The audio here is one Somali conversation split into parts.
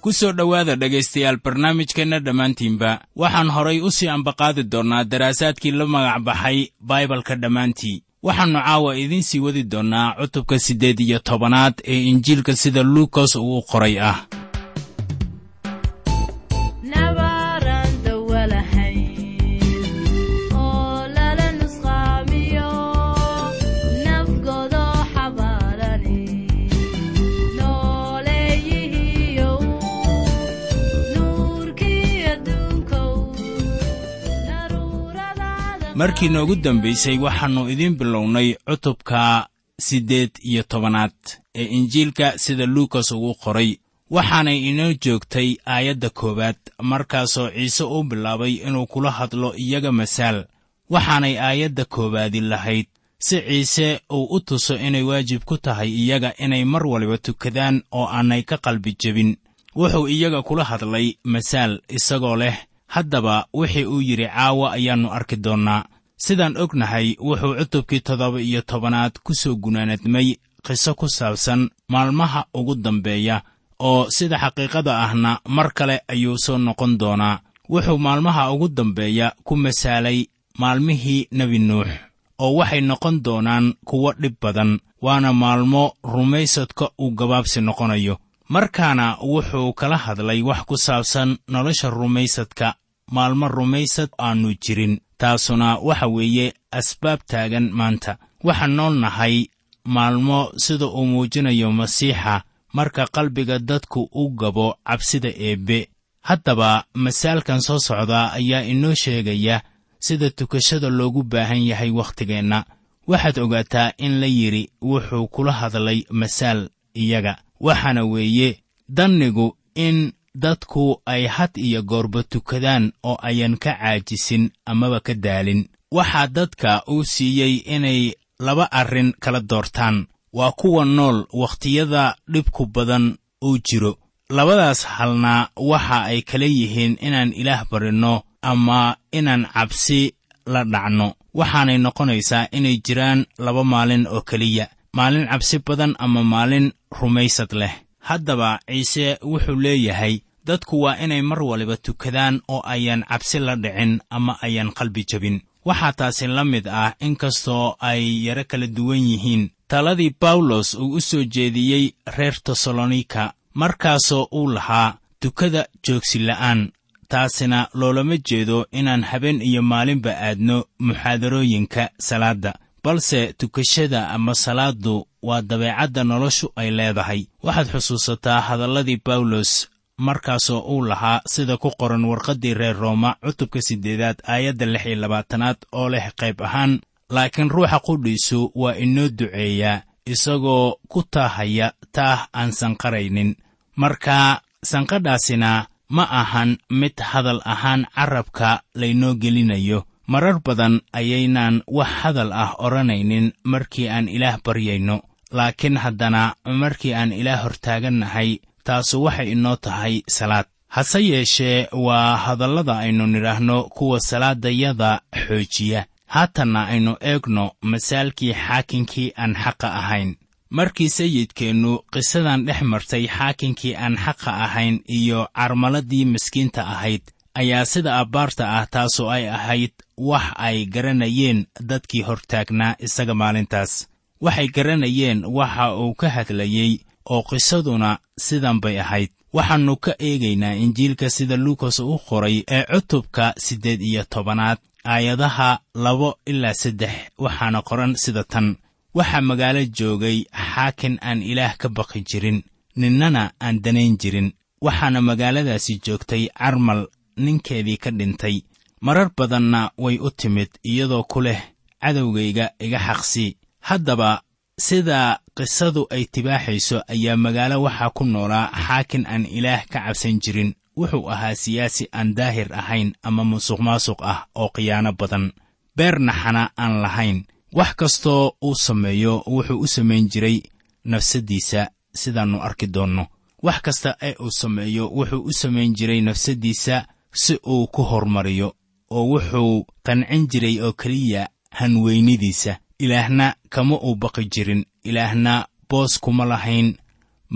ku soo dhowaada dhegaystayaal barnaamijkeenna dhammaantiinba. Waxaan horay u sii ambaqaadi doonnaa daraasaadkii la magac baxay baibalka dhammaantii. Waxaannu caawa idiin sii wadi doonnaa cutubka siddeed iyo tobanaad ee injiilka sida luukas uu u qoray ah markii noogu dambaysay waxaannu idiin bilownay cutubka siddeed iyo tobanaad ee injiilka sida luukas ugu qoray. Waxaanay inoo joogtay aayadda koowaad markaasoo ciise uu bilaabay inuu kula hadlo iyaga masaal. Waxaanay aayadda koowaadi lahayd si ciise uu u tuso inay waajib ku tahay iyaga inay mar waliba tukadaan oo aanay ka qalbi jebin. Wuxuu iyaga kula hadlay masaal isagoo leh haddaba wixii uu yidhi caawa ayaannu arki doonnaa. Sidaan ognahay wuxuu cutubkii toddoba iyo tobanaad ku soo gunaanadmay qiso ku saabsan maalmaha ugu dambeeya oo sida xaqiiqada ahna mar kale ayuu soo noqon doonaa. Wuxuu maalmaha ugu dambeeya ku masaalay maalmihii nebi nuux oo waxay noqon doonaan kuwo dhib badan waana maalmo rumaysadka uu gabaabsi noqonayo markaana wuxuu kala hadlay wax ku saabsan nolosha rumaysadka maalmo rumaysad aannu jirin taasuna waxa weeye asbaab taagan maanta. Waxaan nool nahay maalmo sida uu muujinayo masiixa marka qalbiga dadku u gabo cabsida eebbe. Haddaba masaalkan soo socdaa ayaa inoo sheegaya sida tukashada loogu baahan yahay wakhtigeenna waxaad ogaataa in la yidhi wuxuu kula hadlay masaal iyaga waxaana weeye dannigu in dadku ay had iyo goorba tukadaan oo ayan ka caajisin amaba ka daalin. Waxaa dadka uu siiyey inay laba arrin kala doortaan. Waa kuwa nool wakhtiyada dhibku badan uu jiro. Labadaas halna waxa ay kala yihiin inaan ilaah barinno ama inaan cabsi la dhacno. Waxaanay noqonaysaa inay jiraan laba maalin oo keliya. Maalin cabsi badan ama maalin rumaysad leh. Haddaba ciise wuxuu leeyahay dadku waa inay mar waliba tukadaan oo ayaan cabsi la dhicin ama ayaan qalbi jebin waxaa taasi la mid ah inkastoo ay yaro kala duwan yihiin. Taladii bawlos uu u soo jeediyey reer tesalonika markaasoo uu lahaa tukada joogsila'aan taasina loolama jeedo inaan habeen iyo maalinba aadno muxaadarooyinka salaadda balse tukashada ama salaaddu waa dabeecadda noloshu ay leedahay. Waxaad xusuusataa hadalladii bawlos markaasoo uu lahaa sida ku qoran warqaddii reer rooma cutubka siddeedaad aayadda lix iyo labaatanaad oo leh qayb ahaan laakiin ruuxa qudhiisu waa inoo duceeyaa isagoo ku taahaya taah aan sanqaraynin. Marka sanqadhaasina ma ahan mid hadal ahaan carrabka laynoo gelinayo marar badan ayaynaan wax hadal ah odhanaynin markii aan ilaah baryayno laakiin haddana markii aan ilaah hortaagannahay taasu waxay inoo tahay salaad. Hase yeeshee waa hadallada aynu nidhaahno kuwa salaaddayada xoojiya. Haatanna aynu eegno masaalkii xaakinkii aan xaqa ahayn. Markii sayidkeennu qisadan dhex martay xaakinkii aan xaqa ahayn iyo carmaladii miskiinta ahayd ayaa sida abbaarta ah taasoo ay ahayd wax ay garanayeen dadkii hortaagnaa isaga maalintaas. Waxay garanayeen waxa uu ka hadlayey oo qisaduna sidan bay ahayd. Waxaannu ka eegaynaa injiilka sida luukas u qoray ee cutubka siddeed iyo tobanaad aayadaha labo ilaa saddex waxaana qoran sida tan. Waxaa magaalo joogay xaakin aan ilaah ka baqi jirin ninnana aan danayn jirin. Waxaana magaaladaasi joogtay carmal ninkeedii ka dhintay. Marar badanna way u timid iyadoo ku leh cadowgayga iga xaqsii haddaba sida qisadu ay tibaaxayso ayaa magaalo waxaa ku noolaa xaakin aan ilaah ka cabsan jirin. Wuxuu ahaa siyaasi aan daahir ahayn ama musuq maasuq ah oo khiyaano badan. Beernaxana aan lahayn. Wax kastoo uu sameeyo wuxuu u samayn jiray nafsaddiisa sidaannu arki doonno. Wax kasta ee uu sameeyo wuxuu u samayn jiray nafsaddiisa si uu ku hormariyo oo wuxuu qancin jiray oo keliya hanweynidiisa ilaahna kama uu baqi jirin ilaahna boos kuma lahayn.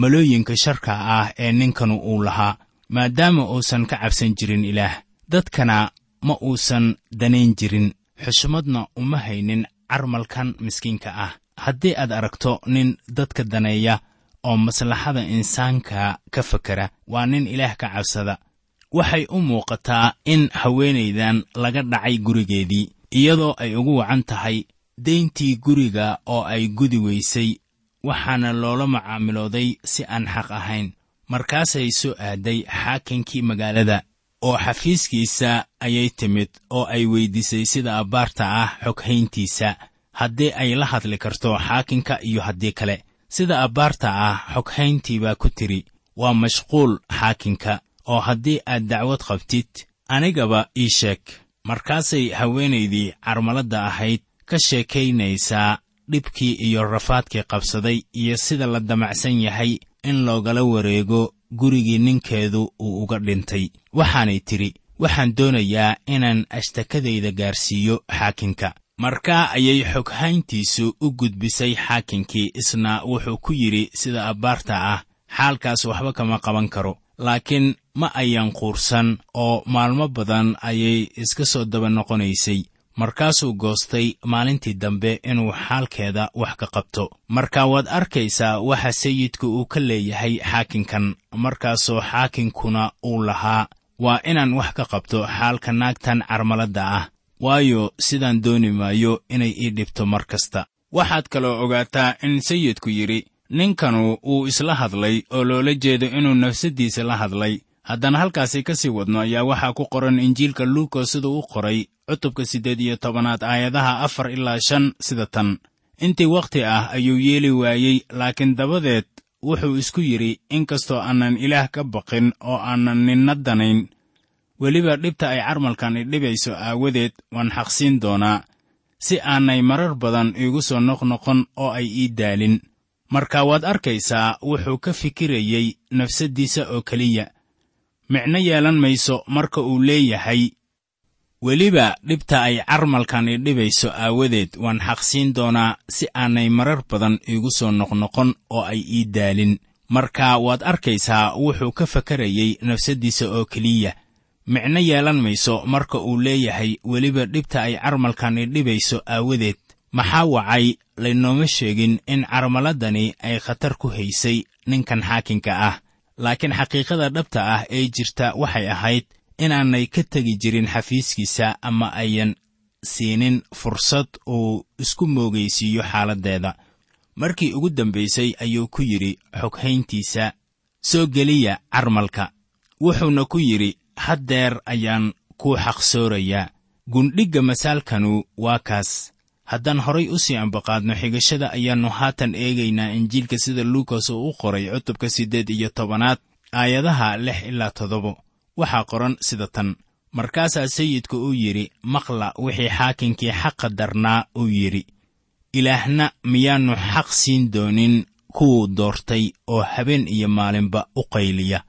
Malooyinka sharka ah ee ninkanu uu lahaa maadaama uusan ka cabsan jirin ilaah dadkana ma uusan danayn jirin. Xushmadna uma haynin carmalkan miskiinka ah. Haddii aad aragto nin dadka daneeya oo maslaxada insaanka ka fakera waa nin ilaah ka cabsada waxay u muuqataa in haweenaydan laga dhacay gurigeedii iyadoo ay ugu wacan tahay deyntii guriga oo ay gudi weysay waxaana loola macaamilooday si aan xaq ahayn. Markaasay soo aaday xaakinkii magaalada oo xafiiskiisa ayay timid oo ay weyddiisay sida abbaarta ah xoghayntiisa haddii ay la hadli karto xaakinka iyo haddii kale. Sida abbaarta ah xoghayntii baa ku tidhi waa mashquul xaakinka oo haddii aad dacwad qabtid anigaba ii sheeg. Markaasay haweenaydii carmaladda ahayd ka sheekaynaysaa dhibkii iyo rafaadkii qabsaday iyo sida la damacsan yahay in loogala wareego gurigii ninkeedu uu uga dhintay. Waxaanay tidhi waxaan doonayaa inaan ashtakadayda gaarsiiyo xaakinka. Markaa ayay xoghayntiisu u gudbisay xaakinkii isna wuxuu ku yidhi sida abbaarta ah xaalkaas waxba kama qaban karo laakiin ma ayan quursan oo maalmo badan ayay iska soo daba noqonaysay. Markaasuu goostay maalintii dambe inuu xaalkeeda wax ka qabto. Marka waad arkaysaa waxa sayidku uu ka leeyahay xaakinkan markaasoo xaakinkuna uu lahaa waa inaan wax ka qabto xaalka naagtan carmaladda ah waayo sidaan dooni maayo inay ii dhibto mar kasta. Waxaad kaloo ogaataa in sayidku yidhi ninkanu uu isla hadlay oo loola jeedo inuu nafsaddiisa la hadlay. Haddana halkaasi ka sii wadno ayaa waxaa ku qoran injiilka luukos siduu u qoray cutubka siddeed iyo tobanaad aayadaha afar ilaa shan sida tan. Intii wakhti ah ayuu yeeli waayey laakiin dabadeed wuxuu isku yidhi inkastoo aanan ilaah ka baqin oo aanan ninna danayn weliba dhibta ay carmalkan i dhibayso aawadeed waan xaqsiin doonaa si aanay marar badan iigu soo noqnoqon oo ay ii daalin marka waad arkaysaa wuxuu ka fikirayey nafsaddiisa oo keliya. Micno yeelan mayso marka uu leeyahay weliba dhibta ay carmalkan i dhibayso aawadeed waan xaqsiin doonaa si aanay marar badan iigu soo noqnoqon oo ay ii daalin. Marka waad arkaysaa wuxuu ka fakarayey nafsaddiisa oo keliya. Micno yeelan mayso marka uu leeyahay weliba dhibta ay carmalkan i dhibayso aawadeed maxaa wacay? Laynooma sheegin in carmaladani ay khatar ku haysay ninkan xaakinka ah. Laakiin xaqiiqada dhabta ah ee jirta waxay ahayd inaanay ka tegi jirin xafiiskiisa ama ayan siinin fursad uu isku moogaysiiyo xaaladdeeda markii ugu dambaysay ayuu ku yidhi xoghayntiisa soo geliya carmalka. Wuxuuna ku yidhi haddeer ayaan kuu xaqsoorayaa gundhigga masaalkanu waa kaas haddaan horay u sii ambaqaadno xigashada ayaannu haatan eegaynaa injiilka sida luukas uu u qoray cutubka siddeed iyo tobanaad aayadaha lix ilaa toddobo. Waxaa qoran sida tan. Markaasaa sayidku uu yidhi maqla wixii xaakinkii xaqa darnaa uu yidhi. Ilaahna miyaannu xaq siin doonin kuwuu doortay oo habeen iyo maalinba u qayliya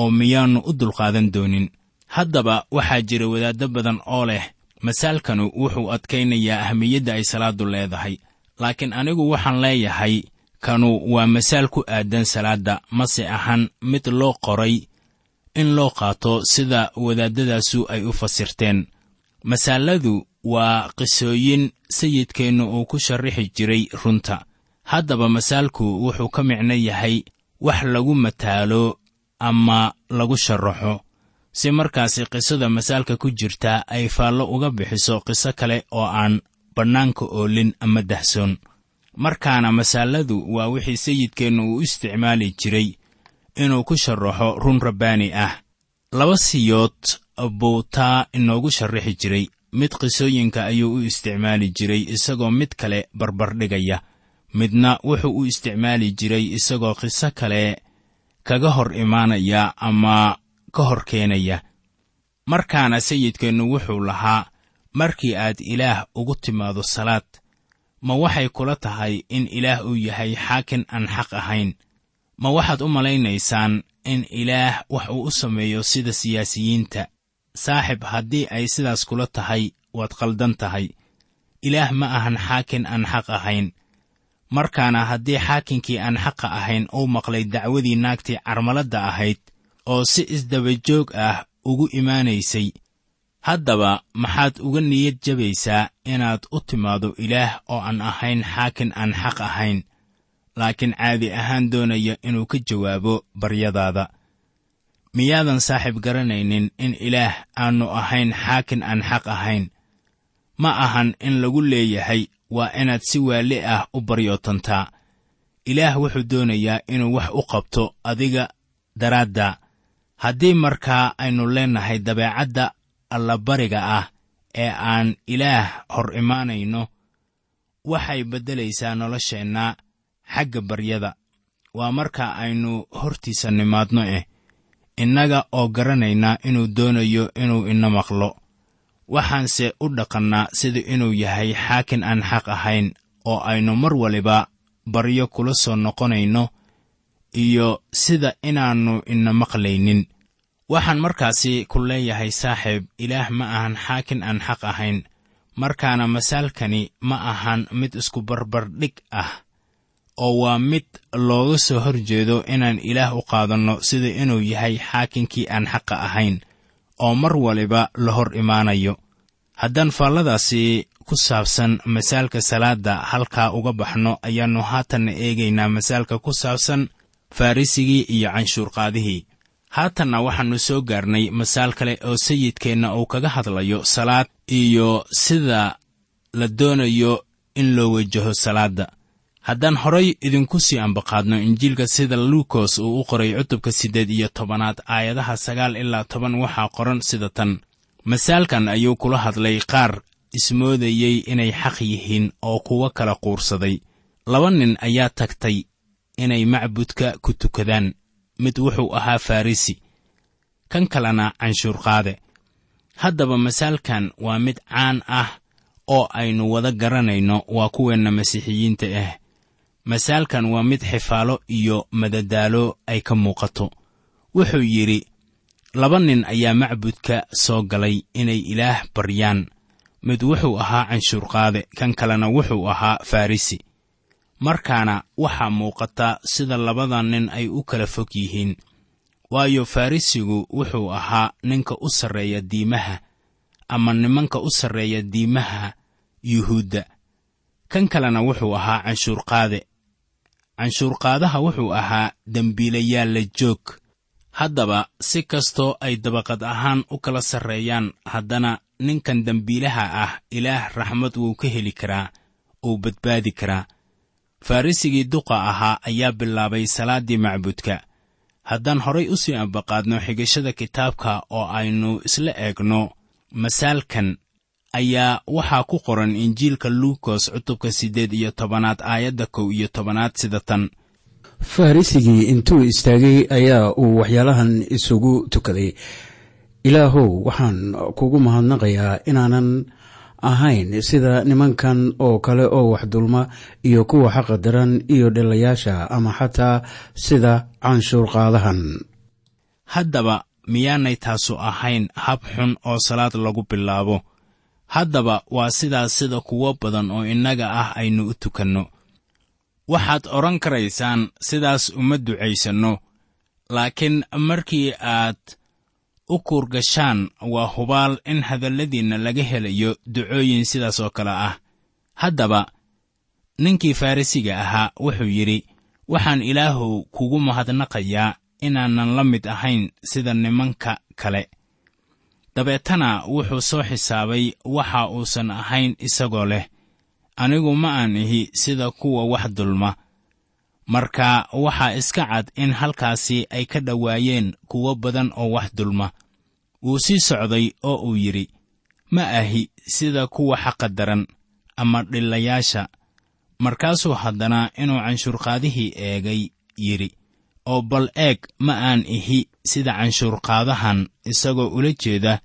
oo miyaannu u dulqaadan doonin. Haddaba waxaa jira wadaaddo badan oo leh masaalkanu wuxuu adkaynayaa ahmiyadda ay salaaddu leedahay. Laakiin anigu waxaan leeyahay kanu waa masaal ku aadan salaadda mase ahan mid loo qoray in loo qaato sida wadaaddadaasu ay u fasirteen. Masaaladu waa qisooyin sayidkeennu uu ku sharrixi jiray runta. Haddaba masaalku wuxuu ka micno yahay wax lagu mataalo ama lagu sharaxo si markaasi qisada masaalka ku jirta ay faallo uga bixiso qiso kale oo aan bannaanka oolin ama dahsoon. Markaana masaaladu waa wixii sayidkeennu uu isticmaali jiray inuu ku sharaxo run rabbaani ah. Laba siyood buu taa inoogu sharrixi jiray. Mid qisooyinka ayuu u isticmaali jiray isagoo mid kale barbardhigaya midna wuxuu u isticmaali jiray isagoo qiso kale kaga hor imaanaya ama ka hor keenaya. Markaana sayidkeennu wuxuu lahaa markii aad ilaah ugu timaado salaad ma waxay kula tahay in ilaah uu yahay xaakin aan xaq ahayn? Ma waxaad u malaynaysaan in ilaah wax uu u sameeyo sida siyaasiyiinta? Saaxib haddii ay sidaas kula tahay waad qaldan tahay. Ilaah ma ahan xaakin aan xaq ahayn. Markaana haddii xaakinkii aan xaqa ahayn uu maqlay dacwadii naagtii carmaladda ahayd oo si isdabajoog ah ugu imaanaysay. Haddaba maxaad uga niyad jabaysaa inaad u timaado ilaah oo aan ahayn xaakin aan xaq ahayn laakiin caadi ahaan doonaya inuu ka jawaabo baryadaada. Miyaadan saaxiib garanaynin in ilaah aannu ahayn xaakin aan xaq ahayn. Ma ahan in lagu leeyahay waa inaad si waali ah u baryootantaa. Ilaah wuxuu doonayaa inuu wax u qabto adiga daraadda haddii markaa aynu leennahay dabeecadda allabariga ah ee aan ilaah hor imaanayno waxay beddelaysaa nolosheenna xagga baryada. Waa marka aynu hortiisa nimaadno eh innaga oo garanayna inuu doonayo inuu ina maqlo. Waxaanse u dhaqannaa sida inuu yahay xaakin aan xaq ahayn oo aynu mar waliba baryo kula soo noqonayno iyo sida inaannu ina maqlaynin. Waxaan markaasi ku leeyahay saaxiib ilaah ma ahan xaakin aan xaq ahayn. Markaana masaalkani ma ahan mid isku barbardhig ah oo waa mid looga soo hor jeedo inaan ilaah u qaadanno sida inuu yahay xaakinkii aan xaqa ahayn oo mar waliba la hor imaanayo. Haddaan faalladaasi ku saabsan masaalka salaadda halkaa uga baxno ayaannu haatanna eegaynaa masaalka ku saabsan farrisigii iyo canshuurqaadihii. Haatanna waxaannu soo gaarnay masaal kale oo sayidkeenna uu kaga hadlayo salaad iyo sida la doonayo in loo wajaho salaadda. Haddaan horay idinku sii ambaqaadno injiilka sida luukos uu u qoray cutubka siddeed iyo tobanaad aayadaha sagaal ilaa toban waxaa qoran sida tan. Masaalkan ayuu kula hadlay qaar ismoodayey inay xaq yihiin oo kuwa kala quursaday. Laba nin ayaa tagtay inay macbudka ku tukadaan. Mid wuxuu ahaa farrisi kan kalena canshuurqaade haddaba masaalkan waa mid caan ah oo aynu wada garanayno waa kuweenna masiixiyiinta ah. Masaalkan waa mid xifaalo iyo madadaalo ay ka muuqato. Wuxuu yidhi laba nin ayaa macbudka soo galay inay ilaah baryaan. Mid wuxuu ahaa canshuurqaade kan kalena wuxuu ahaa farrisi markaana waxaa muuqata sida labada nin ay u kala fog yihiin. Waayo farrisigu wuxuu ahaa ninka u sarreeya diimaha ama nimanka u sarreeya diimaha yuhuudda. Kan kalena wuxuu ahaa canshuurqaade. Canshuurqaadaha wuxuu ahaa dembiilayaal la joog. Haddaba si kastoo ay dabaqad ahaan u kala sarreeyaan haddana ninkan dembiilaha ah ilaah raxmad wuu ka heli karaa uu badbaadi karaa farrisigii duqa ahaa ayaa bilaabay salaaddii macbudka. Haddaan horay u sii ambaqaadno xigashada kitaabka oo aynu isla eegno masaalkan ayaa waxaa ku qoran injiilka luukos cutubka siddeed iyo tobanaad aayadda kow iyo tobanaad sida tan. Farrisigii intuu istaagay ayaa uu waxyaalahan isugu tukaday. Ilaahow waxaan kugu mahadnaqayaa inaanan ahayn sida nimankan oo kale oo wax dulma iyo kuwa xaqa daran iyo dhelayaasha ama xataa sida canshuurqaadahan haddaba miyaanay taasu ahayn hab xun oo salaad lagu bilaabo. Haddaba waa sidaas sida kuwo badan oo innaga ah aynu u tukanno. Waxaad odhan karaysaan sidaas uma ducaysanno laakiin markii aad u kuurgashaan waa hubaal in hadalladiinna laga helayo ducooyin sidaas oo kale ah. Haddaba ninkii farrisiga ahaa wuxuu yidhi waxaan ilaahow kugu mahadnaqayaa inaanan la mid ahayn sida nimanka kale. Dabeetana wuxuu soo xisaabay waxa uusan ahayn isagoo leh anigu ma aan ihi sida kuwa wax dulma marka waxaa iska cad in halkaasi ay ka dhowaayeen kuwo badan oo wax dulma. Wuu sii socday oo uu yidhi ma ahi sida kuwa xaqa daran ama dhillayaasha. Markaasuu haddana inuu canshuurqaadihii eegay yidhi. Oo bal eeg ma aan ihi sida canshuurqaadahan isagoo ula jeeda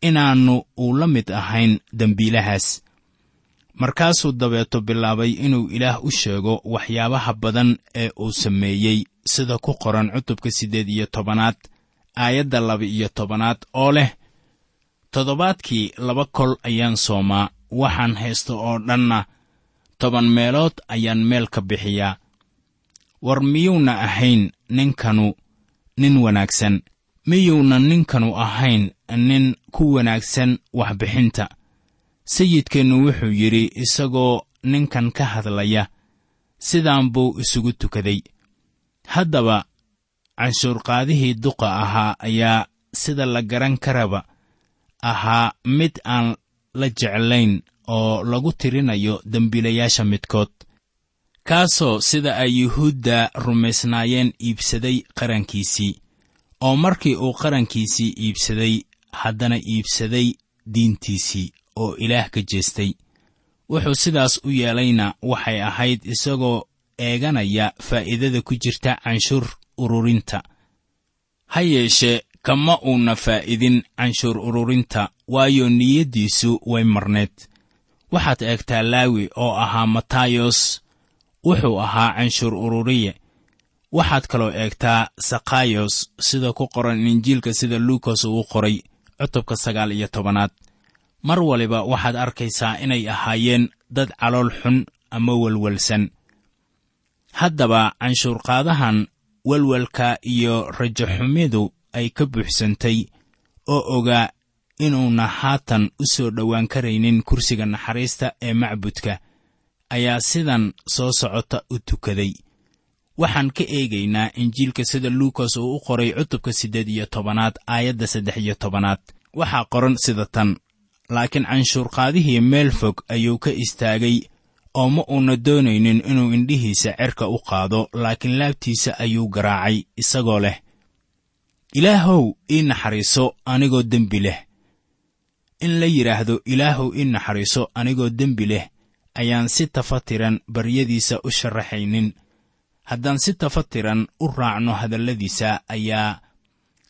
inaannu uu la mid ahayn dembiilahaas markaasuu dabeeto bilaabay inuu ilaah u sheego waxyaabaha badan ee uu sameeyey sida ku qoran cutubka siddeed iyo tobanaad aayadda laba-iyo tobanaad oo leh toddobaadkii laba kol ayaan soomaa waxaan haysto oo dhanna toban meelood ayaan meel ka bixiyaa. War miyuuna ahayn ninkanu nin wanaagsan miyuuna ninkanu ahayn nin ku wanaagsan waxbixinta sayidkeennu wuxuu yidhi isagoo ninkan ka hadlaya sidaan buu isugu tukaday. Haddaba canshuurqaadihii duqa ahaa ayaa sida la garan karaba ahaa mid aan la jeclayn oo lagu tirinayo dembiilayaasha midkood. Kaasoo sida ay yuhuudda rumaysnaayeen iibsaday qarankiisii oo markii uu qarankiisii iibsaday haddana iibsaday diintiisii oo ilaah ka jeestay. Wuxuu sidaas u yeelayna waxay ahayd isagoo eeganaya faa'iidada ku jirta canshuur ururinta. Ha yeeshee kama uuna faa'idin canshuur ururinta waayo niyaddiisu way marneed. Waxaad eegtaa laawi oo ahaa matayos. Wuxuu ahaa canshuur ururiye. Waxaad kaloo eegtaa sakhayos sida ku qoran injiilka sida luukas uu qoray cutubka sagaal iyo tobanaad mar waliba waxaad arkaysaa inay ahaayeen dad calool xun ama welwelsan. Haddaba canshuurqaadahan welwelka iyo rajaxumidu ay ka buuxsantay oo ogaa inuuna haatan u soo dhowaan karaynin kursiga naxariista ee macbudka ayaa sidan soo socota u tukaday. Waxaan ka eegaynaa injiilka sida luukas uu u qoray cutubka siddeed iyo tobanaad aayadda saddex iyo tobanaad. Waxaa qoran sida tan laakiin canshuurqaadihii meel fog ayuu ka istaagay oo ma uuna doonaynin inuu indhihiisa cerka u qaado laakiin laabtiisa ayuu garaacay isagoo leh ilaahow ii naxariiso anigoo dembi leh. In la yidhaahdo ilaahow ii naxariiso anigoo dembi leh ayaan si tafatiran baryadiisa u sharaxaynin haddaan si tafatiran u raacno hadalladiisa ayaa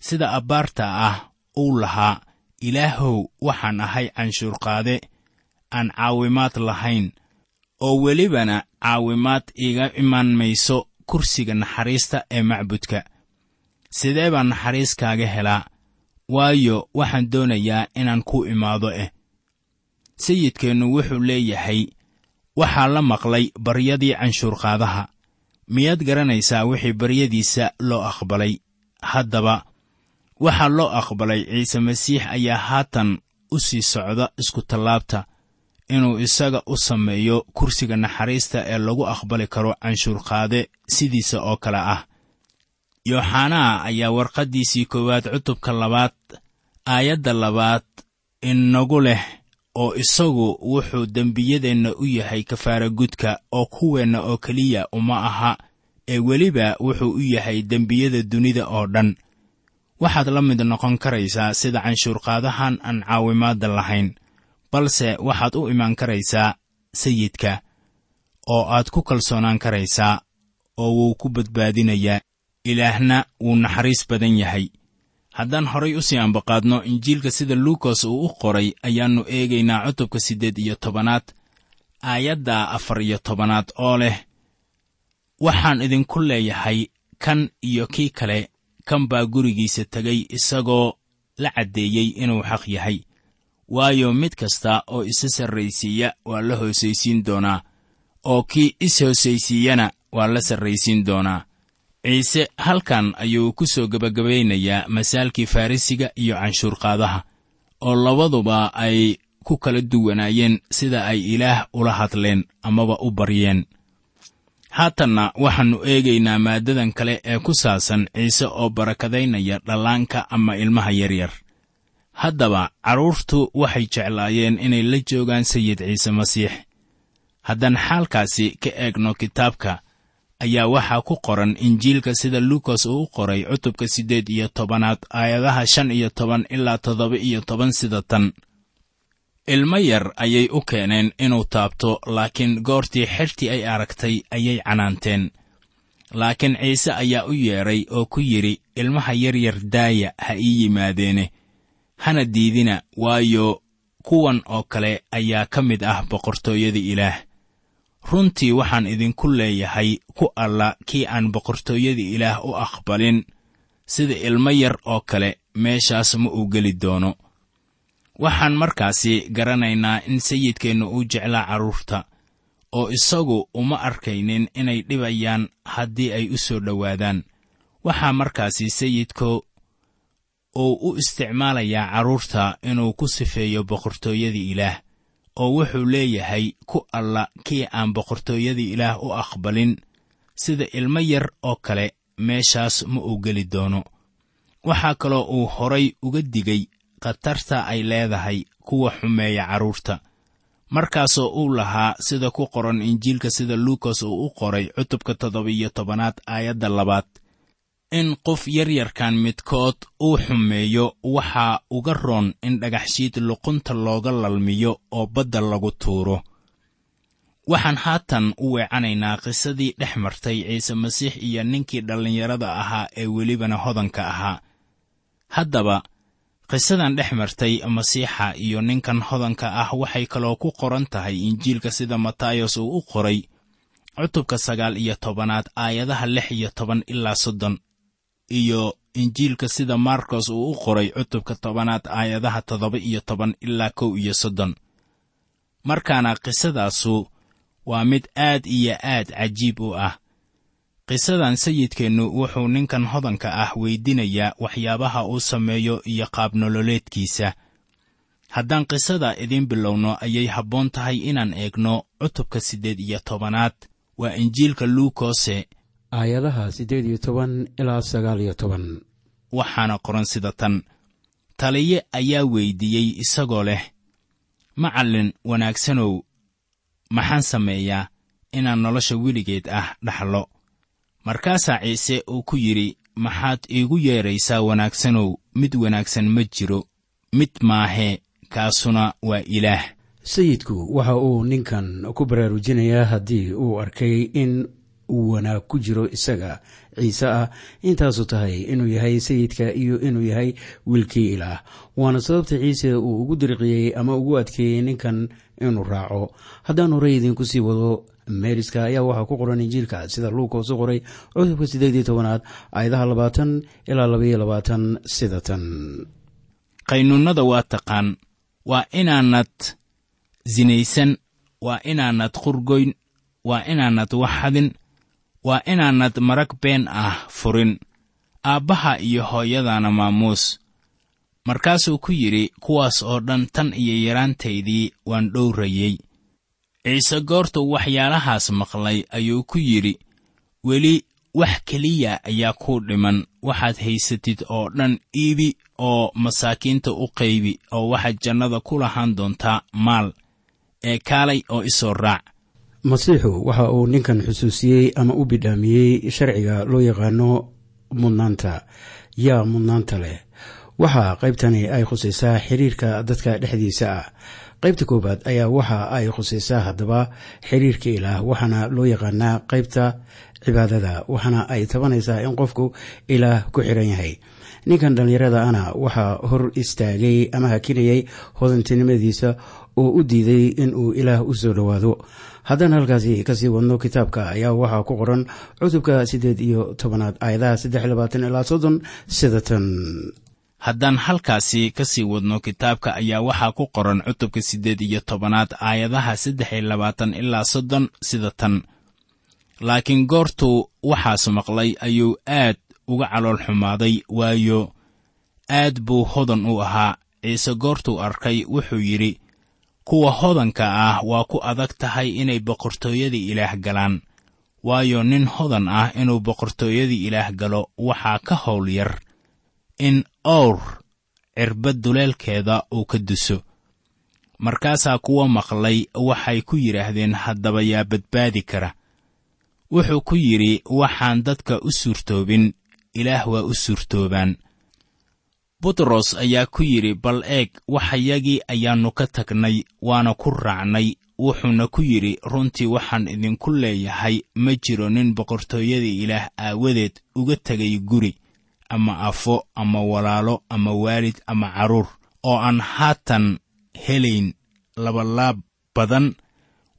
sida abbaarta ah uu lahaa ilaahow waxaan ahay canshuurqaade aan caawimaad lahayn oo welibana caawimaad iiga imaan mayso kursiga naxariista ee macbudka. Sidee baan naxariis kaaga helaa? Waayo waxaan doonayaa inaan ku imaado eh. Sayidkeennu wuxuu leeyahay waxaa la maqlay baryadii canshuurqaadaha. Miyaad garanaysaa wixii baryadiisa loo aqbalay? Haddaba waxaa loo aqbalay ciise masiix ayaa haatan u sii socda iskutallaabta inuu isaga u sameeyo kursiga naxariista ee lagu aqbali karo canshuurqaade sidiisa oo kale ah. Yooxanaa ayaa warqaddiisii koowaad cutubka labaad aayadda labaad inagu leh oo isagu wuxuu dembiyadeenna u yahay kafaara gudka oo kuweenna oo keliya uma aha ee weliba wuxuu u yahay dembiyada dunida oo dhan waxaad la mid noqon karaysaa sida canshuurqaadahan aan caawimaadda lahayn balse waxaad u imaan karaysaa sayidka oo aad ku kalsoonaan karaysaa oo wuu ku badbaadinayaa ilaahna wuu naxariis badan yahay. Haddaan horay u sii ambaqaadno injiilka sida luukas uu u qoray ayaannu eegaynaa cutubka siddeed iyo tobanaad aayadda afar iyo tobanaad oo leh waxaan idinku leeyahay kan iyo kii kale kan baa gurigiisa tegay isagoo la caddeeyey inuu xaq yahay. Waayo mid kasta oo isa sarraysiiya waa la hoosaysiin doonaa oo kii is hoosaysiiyana waa la sarraysiin doonaa. Ciise halkan ayuu ku soo gebagabaynayaa masaalkii farrisiga iyo canshuurqaadaha oo labaduba ay ku kala duwanaayeen sida ay ilaah ula hadleen amaba u baryeen haatanna waxaannu eegaynaa maaddadan kale ee ku saabsan ciise oo barakadaynaya dhallaanka ama ilmaha yaryar. Haddaba carruurtu waxay jeclaayeen inay la joogaan sayid ciise masiix. Haddaan xaalkaasi ka eegno kitaabka ayaa waxaa ku qoran injiilka sida luukas uu u qoray cutubka siddeed iyo tobanaad aayadaha shan iyo toban ilaa toddoba iyo toban sida tan ilmo yar ayay u keeneen inuu taabto laakiin goortii xertii ay aragtay ayay canaanteen. Laakiin ciise ayaa u yeedhay oo ku yidhi ilmaha yaryar daaya ha ii yimaadeene hana diidina waayo kuwan oo kale ayaa ka mid ah boqortooyada ilaah. Runtii waxaan idinku leeyahay ku alla kii aan boqortooyada ilaah u aqbalin. Sida ilmo yar oo kale meeshaas ma uu geli doono waxaan markaasi garanaynaa in sayidkeennu uu jeclaa carruurta oo isagu uma arkaynin inay dhibayaan haddii ay u soo dhowaadaan. Waxaa markaasi sayidku uu u isticmaalayaa carruurta inuu ku sifeeyo boqortooyada ilaah oo wuxuu leeyahay ku alla kii aan boqortooyada ilaah u aqbalin sida ilmo yar oo kale meeshaas ma uu geli doono. Waxaa kaloo uu horay uga digay khatarta ay leedahay kuwa xumeeya carruurta markaasoo uu lahaa sida ku qoran injiilka sida luukas uu u qoray cutubka toddoba-iyo tobanaad aayadda labaad. In qof yaryarkan midkood uu xumeeyo waxaa uga roon in dhagaxshiid luqunta looga lalmiyo oo badda lagu tuuro. Waxaan haatan u weecanaynaa qisadii dhex martay ciise masiix iyo ninkii dhallinyarada ahaa ee welibana hodanka ahaa. Haddaba qisadan dhex martay masiixa iyo ninkan hodanka ah waxay kaloo ku qoran tahay injiilka sida matayos uu u qoray cutubka sagaal iyo tobanaad aayadaha lix iyo toban ilaa soddon iyo injiilka sida markos uu u qoray cutubka tobanaad aayadaha toddoba iyo toban ilaa kow iyo soddon. Markaana qisadaasu waa mid aad iyo aad cajiib u ah qisadan sayidkeennu wuxuu ninkan hodanka ah weydiinayaa waxyaabaha uu sameeyo iyo qaabnololeedkiisa haddaan qisada idiin bilowno ayay habboon tahay inaan eegno cutubka siddeed iyo tobanaad. Waa injiilka luukose. Aayadaha siddeed iyo toban ilaa sagaal iyo toban. Waxaana qoran sida tan. Taliye ayaa weyddiiyey isagoo leh macallin wanaagsanow maxaan sameeyaa inaan nolosha weligeed ah dhaxlo markaasaa ciise uu ku yidhi maxaad iigu yeedraysaa wanaagsanow? Mid wanaagsan ma jiro. Mid maahee kaasuna waa ilaah. Sayidku waxa uu ninkan ku baraarujinayaa haddii uu arkay in uu wanaag ku jiro isaga ciise ah intaasu tahay inuu yahay sayidka iyo inuu yahay wiilkii ilaah. Waana sababta ciise uu ugu dirqiyey ama ugu adkeeyey ninkan inuu raaco. Haddaan horey idiinku sii wado meeriska ayaa waxaa ku qoran injiilka sida luukas u qoray cudubka siddeed iyo tobanaad aayadaha labaatan ilaa labaiyo labaatan sida tan. Qaynuunnada waa taqaan waa inaanad sinaysan waa inaanad qurgoyn waa inaanad waxxadin waa inaanad marag been ah furin. Aabbaha iyo hooyadana maamuus. Markaasuu ku yidhi kuwaas oo dhan tan iyo yaraantaydii waan dhowrayey ciise goortuu waxyaalahaas maqlay ayuu ku yidhi weli wax keliya ayaa kuu dhiman waxaad haysatid oo dhan iibi oo masaakiinta u qaybi oo waxaad jannada ku lahaan doontaa maal ee kaalay oo isoo raac. Masiixu waxa uu ninkan xusuusiyey ama u bidhaamiyey sharciga loo yaqaano mudnaanta. Yaa mudnaanta leh waxaa qaybtani ay khusaysaa xiriirka dadka dhexdiisa ah qaybta koowaad ayaa waxa ay khusaysaa haddaba xiriirka ilaah waxaana loo yaqaanaa qaybta cibaadada waxaana ay tabanaysaa in qofku ilaah ku xiran yahay. Ninkan dhallinyarada ana waxaa hor istaagay ama hakinayay hodantinimadiisa oo u diiday inuu ilaah u soo dhowaado. Haddaan halkaasi ka sii wadno kitaabka ayaa waxaa ku qoran cutubka siddeed iyo tobanaad aayadaha saddex labaatan ilaa soddon sida tan haddaan halkaasi ka sii wadno kitaabka ayaa waxaa ku qoran cutubka siddeed iyo tobanaad aayadaha saddex iyo labaatan ilaa soddon sida tan. Laakiin goortuu waxaas maqlay ayuu aad uga calool xumaaday waayo aad buu hodan u ahaa. Ciise goortuu arkay wuxuu yidhi kuwa hodanka ah waa ku adag tahay inay boqortooyadii ilaah galaan waayo nin hodan ah inuu boqortooyadii ilaah galo waxaa ka howl yar in owr cirbad duleelkeeda uu ka duso. Markaasaa kuwa maqlay waxay ku yidhaahdeen haddaba yaa badbaadi kara. Wuxuu ku yidhi waxaan dadka u suurtoobin ilaah waa u suurtoobaan. Butros ayaa ku yidhi bal eeg waxayagii ayaannu ka tagnay waana ku raacnay. Wuxuuna ku yidhi runtii waxaan idinku leeyahay ma jiro nin boqortooyadii ilaah aawadeed uga tegay guri ama afo ama walaalo ama waalid ama carruur oo aan haatan helayn labalaab badan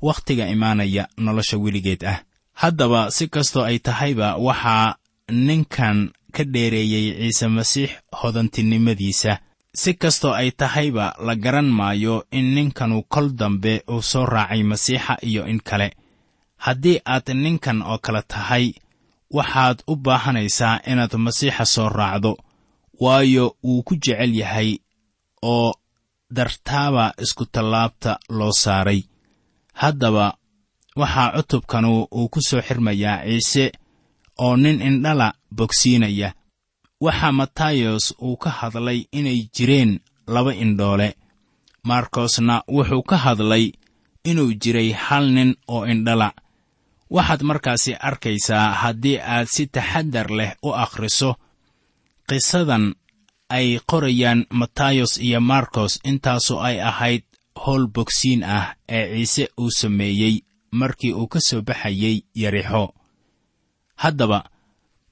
wakhtiga imaanaya nolosha weligeed ah. Haddaba si kastoo ay tahayba waxaa ninkan ka dheereeyey ciise masiix hodantinimadiisa. Si kastoo ay tahayba la garan maayo in ninkanu kol dambe uu soo raacay masiixa iyo in kale. Haddii aad ninkan oo kale tahay waxaad u baahanaysaa inaad masiixa soo raacdo waayo wuu ku jecel yahay oo dartaaba iskutallaabta loo saaray. Haddaba waxaa cutubkanu uu ku soo xirmayaa ciise oo nin indhala bogsiinaya. Waxaa matayos uu ka hadlay inay jireen laba indhoole. Markosna wuxuu ka hadlay inuu jiray hal nin oo indhala waxaad markaasi arkaysaa haddii aad si taxaddar leh u akhriso qisadan ay qorayaan matayos iyo markos intaasu ay ahayd howl bogsiin ah ee ciise uu sameeyey markii uu ka soo baxayey yarixo haddaba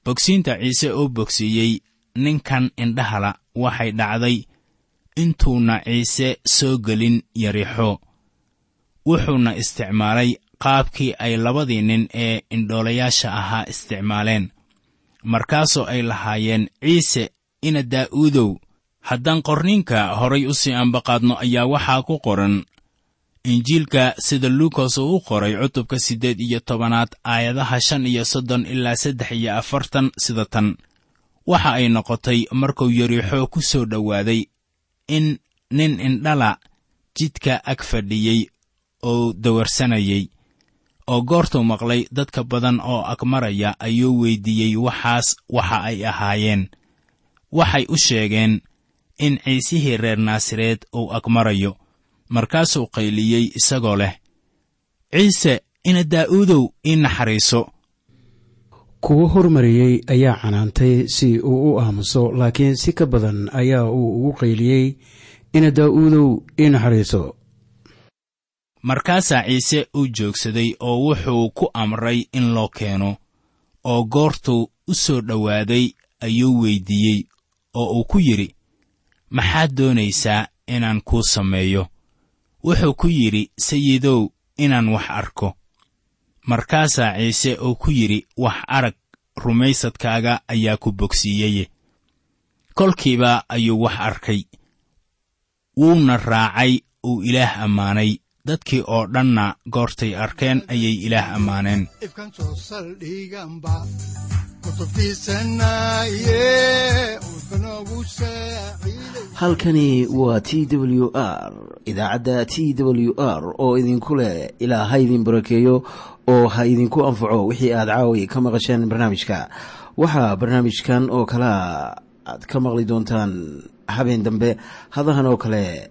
bogsiinta ciise oo bogsiiyey ninkan indhahala waxay dhacday intuuna ciise soo gelin yarixo wuxuuna isticmaalay qaabkii ay labadii nin ee indhoolayaasha ahaa isticmaaleen. Markaasoo ay lahaayeen ciise ina daa'uudow haddaan qorniinka horay u sii ambaqaadno ayaa waxaa ku qoran. Injiilka sida luukas uu u qoray cutubka siddeed iyo tobanaad aayadaha shan iyo soddon ilaa saddex iyo afartan sida tan. Waxa ay noqotay markuu yariixoo ku soo dhowaaday in nin indhala jidka ag fadhiyey oo dawarsanayay oo goortuu maqlay dadka badan oo agmaraya ayuu weyddiiyey waxaas waxa ay ahaayeen. Waxay u sheegeen in ciisihii reer naasareed uu agmarayo markaasuu qayliyey isagoo leh ciise ina daa'uudow ii naxariiso. Kuwo hormariyey ayaa canaantay si uu u aamuso laakiin si ka badan ayaa uu ugu qayliyey ina daa'uudow ii naxariiso markaasaa ciise uu joogsaday oo wuxuu ku amray in loo keeno oo goortuu u soo dhowaaday ayuu weyddiiyey oo uu ku yidhi maxaad doonaysaa inaan kuu sameeyo? Wuxuu ku yidhi sayidow inaan wax arko. Markaasaa ciise uu ku yidhi wax arag rumaysadkaaga ayaa ku bogsiiyeye. Kolkiiba ayuu wax arkay. Wuuna raacay uu ilaah ammaanay dadkii oo dhanna goortay arkeen ayay ilaah ammaaneen. Halkani waa t w r idaacadda t w r oo idinku leh ilaa ha idin barakeeyo oo ha idinku anfaco wixii aad caawi ka maqasheen barnaamijka. Waxaa barnaamijkan oo kalea aad ka maqli doontaan habeen dambe hadahan oo kale